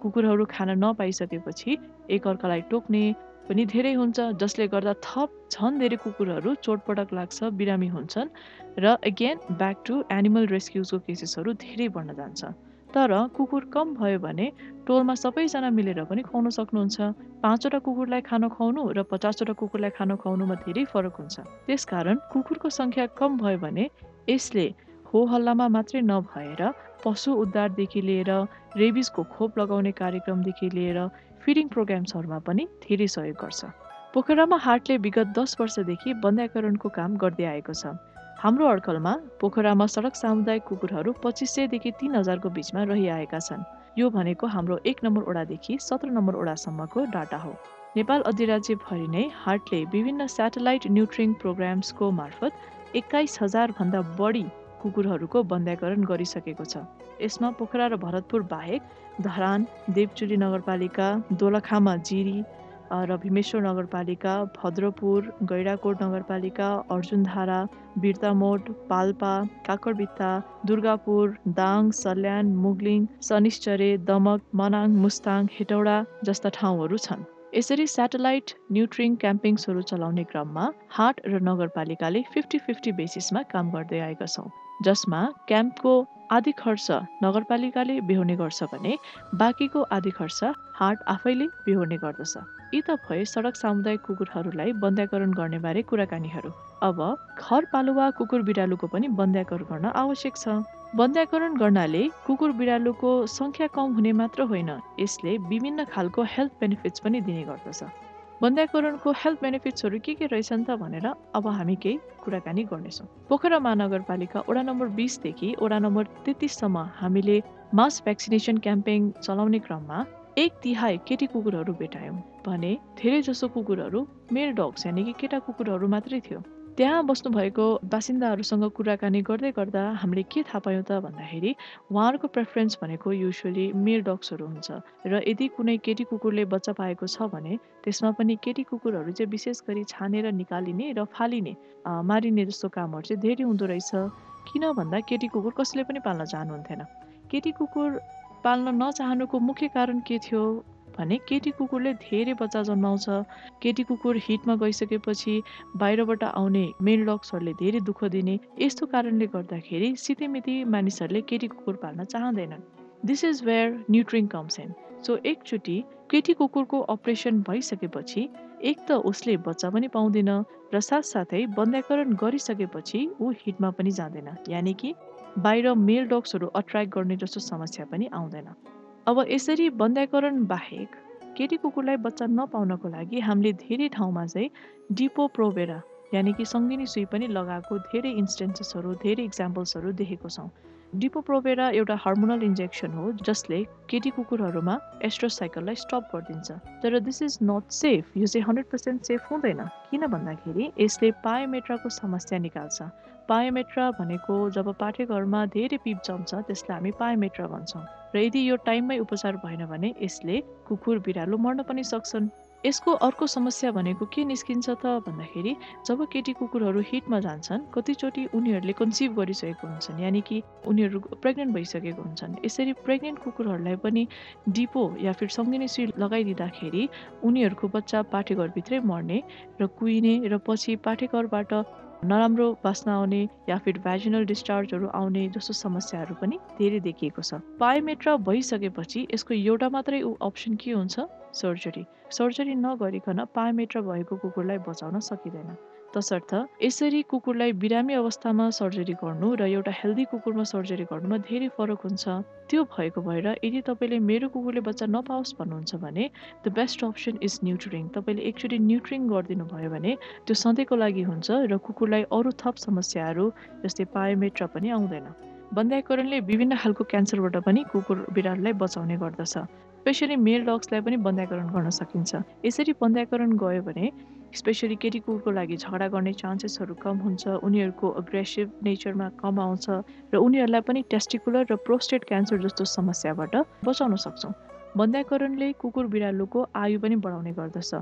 S1: कुकुरहरू खान नपाइसकेपछि एकअर्कालाई टोक्ने पनि धेरै हुन्छ जसले गर्दा थप झन् धेरै कुकुरहरू चोटपटक लाग्छ बिरामी हुन्छन् र अगेन ब्याक टु एनिमल रेस्क्युजको केसेसहरू धेरै बढ्न जान्छ। तर कुकुर कम भयो भने टोलमा सबैजना मिलेर पनि खुवाउन सक्नुहुन्छ। पाँचवटा कुकुरलाई खान खुवाउनु र पचासवटा कुकुरलाई खान खुवाउनुमा धेरै फरक हुन्छ। त्यसकारण कुकुरको सङ्ख्या कम भयो भने यसले हो हल्लामा मात्रै नभएर पशु उद्धारदेखि लिएर रेबिसको खोप लगाउने कार्यक्रमदेखि लिएर फिडिङ प्रोग्राम्सहरूमा पनि धेरै सहयोग गर्छ। पोखरामा हाटले विगत दस वर्षदेखि बन्ध्याकरणको काम गर्दै आएको छ। हाम्रो अड्कलमा पोखरामा सडक सामुदायिक कुकुरहरू पच्चिस सयदेखि तिन हजारको बिचमा रहिआएका छन्। यो भनेको हाम्रो एक नम्बर ओडादेखि सत्र नम्बर ओडासम्मको डाटा हो। नेपाल अधिराज्यभरि नै हाटले विभिन्न सेटेलाइट न्युट्रिङ प्रोग्राम्सको मार्फत एक्काइस हजारभन्दा बढी कुकुरहरूको बन्ध्याकरण गरिसकेको छ। यसमा पोखरा र भरतपुर बाहेक धरान देवचुली नगरपालिका दोलखामा जिरी र भीमेश्वर नगरपालिका भद्रपुर गैराकोट नगरपालिका अर्जुनधारा बिर्तामोड पाल्पा काकडबित्ता दुर्गापुर दाङ सल्यान मुगलिङ सनिश्चरे दमक मनाङ मुस्ताङ हेटौडा जस्ता ठाउँहरू छन्। यसरी सेटेलाइट न्युट्रिङ क्याम्पिङ्सहरू चलाउने क्रममा हाट र नगरपालिकाले फिफ्टी फिफ्टी बेसिसमा काम गर्दै आएका छौँ। जसमा क्याम्पको आधी खर्च नगरपालिकाले बिहोर्ने गर्छ भने बाँकीको आधी खर्च हाट आफैले बिहोर्ने गर्दछ। यी त भए सडक सामुदायिक कुकुरहरूलाई बन्ध्याकरण गर्ने बारे कुराकानीहरू। अब घर पालुवा कुकुर बिरालुको पनि बन्ध्याकरण गर्न आवश्यक छ। बन्ध्याकरण गर्नाले कुकुर बिरालुको सङ्ख्या कम हुने मात्र होइन यसले विभिन्न खालको हेल्थ बेनिफिट्स पनि दिने गर्दछ। बन्ध्याकरणको हेल्थ बेनिफिट्सहरू के के रहेछन् त भनेर अब हामी केही कुराकानी गर्नेछौँ। पोखरा महानगरपालिका वडा नम्बर बिसदेखि वडा नम्बर तेत्तिससम्म हामीले मास भ्याक्सिनेसन क्याम्पेन चलाउने क्रममा एक तिहाई केटी कुकुरहरू भेटायौँ भने धेरै जसो कुकुरहरू मेल डग्स यानि कि केटा कुकुरहरू मात्रै थियो। त्यहाँ बस्नुभएको बासिन्दाहरूसँग कुराकानी गर्दै गर्दा हामीले के थाहा पायौँ त भन्दाखेरि उहाँहरूको प्रेफरेन्स भनेको युजली मेल डग्सहरू हुन्छ र यदि कुनै केटी कुकुरले बच्चा पाएको छ भने त्यसमा पनि केटी कुकुरहरू चाहिँ विशेष गरी छानेर निकालिने र फालिने मारिने जस्तो कामहरू चाहिँ धेरै हुँदो रहेछ। किन भन्दा केटी कुकुर कसैले पनि पाल्न चाहनुहुन्थेन। केटी कुकुर पाल्न नचाहनुको मुख्य कारण के थियो? भने केटी कुकुरले धेरै बच्चा जन्माउँछ। केटी कुकुर हिटमा गइसकेपछि बाहिरबाट आउने मेल डग्सहरूले धेरै दुःख दिने। यस्तो कारणले गर्दाखेरि सितिमिति मानिसहरूले केटी कुकुर पाल्न चाहँदैनन्। This is where neutering comes in so एकचोटि केटी कुकुरको अपरेसन भइसकेपछि एक त उसले बच्चा पनि पाउँदैन र साथसाथै बन्ध्याकरण गरिसकेपछि ऊ हिटमा पनि जाँदैन। यानि कि बाहिर मेल डग्सहरू अट्र्याक्ट गर्ने जस्तो समस्या पनि आउँदैन। अब यसरी बन्ध्याकरण बाहेक केटी कुकुरलाई बच्चा नपाउनको लागि हामीले धेरै ठाउँमा चाहिँ डिपो प्रोबेरा यानि कि सङ्गिनी सुई पनि लगाएको धेरै इन्स्टेन्सेसहरू धेरै इक्जाम्पल्सहरू देखेको छौँ। डिपोप्रोभेरा एउटा हार्मोनल इन्जेक्सन हो जसले केटी कुकुरहरूमा एस्ट्रोसाइकललाई स्टप गरिदिन्छ। तर दिस इज नट सेफ यो चाहिँ हन्ड्रेड पर्सेन्ट सेफ हुँदैन। किन भन्दाखेरि यसले पायोमेट्राको समस्या निकाल्छ। पायोमेट्रा भनेको जब पाठेघरमा धेरै पिप जम्छ त्यसलाई हामी पायोमेट्रा भन्छौँ। र यदि यो टाइममै उपचार भएन भने यसले कुकुर बिरालो मर्न पनि सक्छन्। यसको अर्को समस्या भनेको के निस्किन्छ त भन्दाखेरि जब केटी कुकुरहरू हिटमा जान्छन् कतिचोटि उनीहरूले कन्सिभ गरिसकेको हुन्छन् यानि कि उनीहरू प्रेग्नेन्ट भइसकेको हुन्छन्। यसरी प्रेग्नेन्ट कुकुरहरूलाई पनि डिपो या फिर सङ्गिनी सुई लगाइदिँदाखेरि उनीहरूको बच्चा पाठेघरभित्रै मर्ने र कुहिने र पछि पाठेघरबाट नराम्रो बास्ना आउने या फिर भ्याजिनल डिस्चार्जहरू आउने जस्तो समस्याहरू पनि धेरै देखिएको छ। पायोमेट्रा भइसकेपछि यसको एउटा मात्रै अप्सन के हुन्छ? सर्जरी सर्जरी नगरिकन पायोमेट्रा भएको कुकुरलाई बचाउन सकिँदैन। तसर्थ यसरी कुकुरलाई बिरामी अवस्थामा सर्जरी गर्नु र एउटा हेल्दी कुकुरमा सर्जरी गर्नुमा धेरै फरक हुन्छ। त्यो भएको भएर यदि तपाईँले मेरो कुकुरले बच्चा नपाओस् भन्नुहुन्छ भने the best option is neutering तपाईँले एकचोटि न्युट्रिङ गरिदिनु भयो भने त्यो सधैँको लागि हुन्छ र कुकुरलाई अरू थप समस्याहरू जस्तै पायोमेट्रा पनि आउँदैन। बन्ध्याकरणले विभिन्न खालको क्यान्सरबाट पनि कुकुर बिरालोलाई बचाउने गर्दछ। स्पेसली मेल डग्सलाई पनि बन्ध्याकरण गर्न सकिन्छ। यसरी बन्ध्याकरण गयो भने स्पेसली केटी कुकुरको लागि झगडा गर्ने चान्सेसहरू कम हुन्छ। उनीहरूको अग्रेसिभ नेचरमा कम आउँछ र उनीहरूलाई पनि टेस्टिकुलर र प्रोस्टेट क्यान्सर जस्तो समस्याबाट बचाउन सक्छौँ। बन्ध्याकरणले कुकुर बिरालोको आयु पनि बढाउने गर्दछ।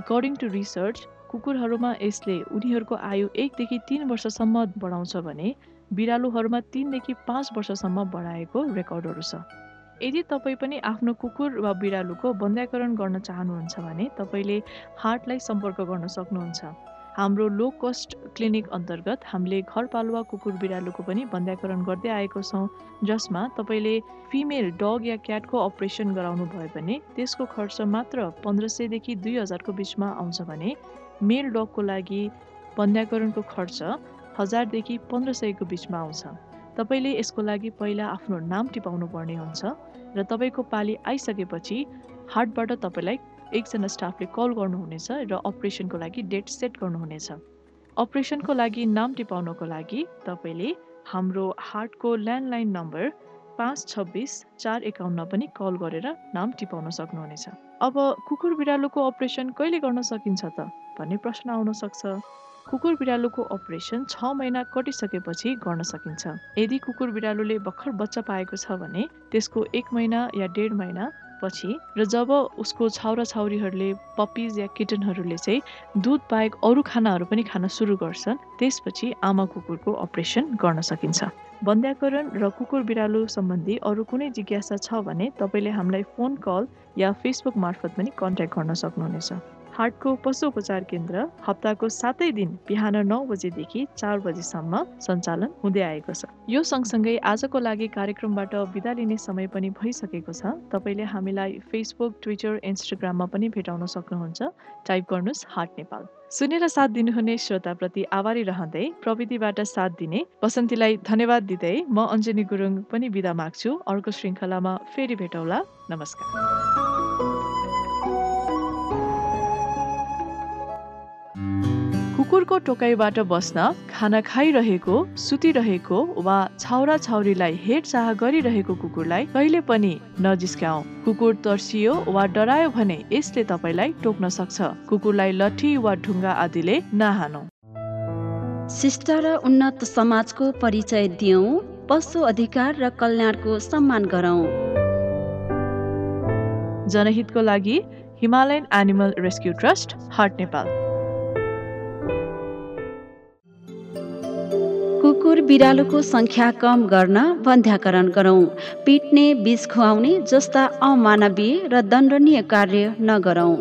S1: अकर्डिङ टु रिसर्च कुकुरहरूमा यसले उनीहरूको आयु एकदेखि तिन वर्षसम्म बढाउँछ भने बिरालोहरूमा तिनदेखि पाँच वर्षसम्म बढाएको रेकर्डहरू छ। यदि तपाईँ पनि आफ्नो कुकुर वा बिरालोको बन्ध्याकरण गर्न चाहनुहुन्छ भने तपाईँले हार्टलाई सम्पर्क गर्न सक्नुहुन्छ। हाम्रो लो कस्ट क्लिनिक अन्तर्गत हामीले घरपालुवा कुकुर बिरालोको पनि बन्ध्याकरण गर्दै आएको छौँ जसमा तपाईँले फिमेल डग या क्याटको अपरेसन गराउनु भयो भने त्यसको खर्च मात्र पन्ध्र सयदेखि दुई हजारको बिचमा आउँछ भने मेल डगको लागि बन्ध्याकरणको खर्च हजारदेखि पन्ध्र सयको बिचमा आउँछ। तपाईँले यसको लागि पहिला आफ्नो नाम टिपाउनु पर्ने हुन्छ र तपाईँको पाली आइसकेपछि हार्टबाट तपाईँलाई एकजना स्टाफले कल गर्नुहुनेछ र अपरेसनको लागि डेट सेट गर्नुहुनेछ। अपरेसनको लागि नाम टिपाउनको लागि तपाईँले हाम्रो हार्टको ल्यान्डलाइन नम्बर पाँच छब्बिस चार एकाउन्न पनि कल गरेर नाम टिपाउन सक्नुहुनेछ। अब कुकुर बिरालोको अपरेसन कहिले गर्न सकिन्छ त भन्ने प्रश्न आउन सक्छ। कुकुर बिरालोको अपरेसन छ महिना कटिसकेपछि गर्न सकिन्छ। यदि कुकुर बिरालोले भर्खर बच्चा पाएको छ भने त्यसको एक महिना या डेढ महिना पछि र जब उसको छाउरा छाउरीहरूले पपिज या किटनहरूले चाहिँ दुध बाहेक अरू खानाहरू पनि खान सुरु गर्छन् त्यसपछि आमा कुकुरको अपरेसन गर्न सकिन्छ। बन्ध्याकरण र कुकुर बिरालो सम्बन्धी अरू कुनै जिज्ञासा छ भने तपाईँले हामीलाई फोन कल या फेसबुक मार्फत पनि कन्ट्याक्ट गर्न सक्नुहुनेछ। हार्टको पशु उपचार केन्द्र हप्ताको सातै दिन बिहान नौ बजेदेखि चार बजेसम्म सञ्चालन हुँदै आएको छ। यो सँगसँगै आजको लागि कार्यक्रमबाट बिदा लिने समय पनि भइसकेको छ। तपाईँले हामीलाई फेसबुक ट्विटर इन्स्टाग्राममा पनि भेटाउन सक्नुहुन्छ। टाइप गर्नुहोस् हार्ट नेपाल। सुनेर साथ दिनुहुने श्रोताप्रति आभारी रहँदै प्रविधिबाट साथ दिने वसन्तीलाई धन्यवाद दिँदै म अञ्जनी गुरुङ पनि बिदा माग्छु। अर्को श्रृङ्खलामा फेरि भेटौँला। नमस्कार। कुकुरको टोकाइबाट बस्न खाना खाइरहेको सुतिरहेको वा छाउरा छाउरीलाई हेरचाह गरिरहेको कुकुरलाई कहिले पनि नजिस्काऊ कुकुर तर्सियो वा डरायो भने यसले तपाईँलाई टोक्न सक्छ। कुकुरलाई लठी वा ढुङ्गा आदिले नहानौ।
S2: शिष्ट र उन्नत समाजको परिचय दियौँ। पशु अधिकार र कल्याणको सम्मान गरौँ।
S1: जनहितको लागि Himalayan Animal Rescue Trust HART Nepal.
S2: कुकुर बिरालोको सङ्ख्या कम गर्न बन्ध्याकरण गरौँ। पिट्ने बिष खुवाउने जस्ता अमानवीय र दण्डनीय कार्य नगरौँ।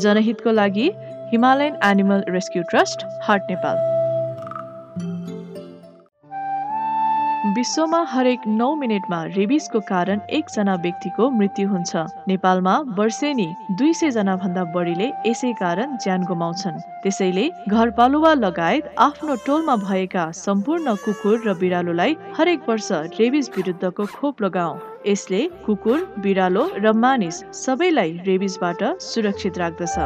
S1: जनहितको लागि Himalayan Animal Rescue Trust HART Nepal. विश्वमा हरेक नौ मिनटमा रेबिसको कारण एकजना व्यक्तिको मृत्यु हुन्छ। नेपालमा वर्षेनी दुई सय जना भन्दा बढीले यसै कारण ज्यान गुमाउँछन्। त्यसैले घरपालुवा लगायत आफ्नो टोलमा भएका सम्पूर्ण कुकुर र बिरालोलाई हरेक वर्ष रेबिस विरुद्धको खोप लगाऊ यसले कुकुर बिरालो र मानिस सबैलाई रेबिसबाट सुरक्षित राख्दछ।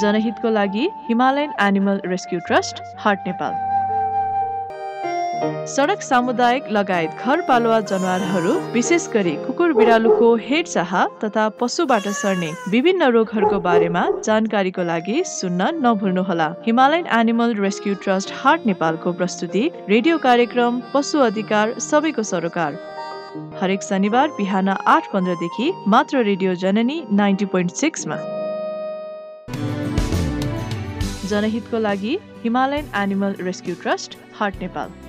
S1: जनहितको लागि Himalayan Animal Rescue Trust HART Nepal. सडक सामुदायिक लगायत घरपालुवा जनावरहरू विशेष गरी कुकुर बिरालुको हेरचाह तथा पशुबाट सर्ने विभिन्न रोगहरूको बारेमा जानकारीको लागि सुन्न नभुल्नुहोला। Himalayan Animal Rescue Trust HART नेपालको प्रस्तुति रेडियो कार्यक्रम पशु अधिकार सबैको सरोकार। हरेक शनिबार बिहान आठ पन्ध्रदेखि मात्र रेडियो जननी नाइन्टी पोइन्ट सिक्समा। जनहितको लागि Himalayan Animal Rescue Trust HART Nepal.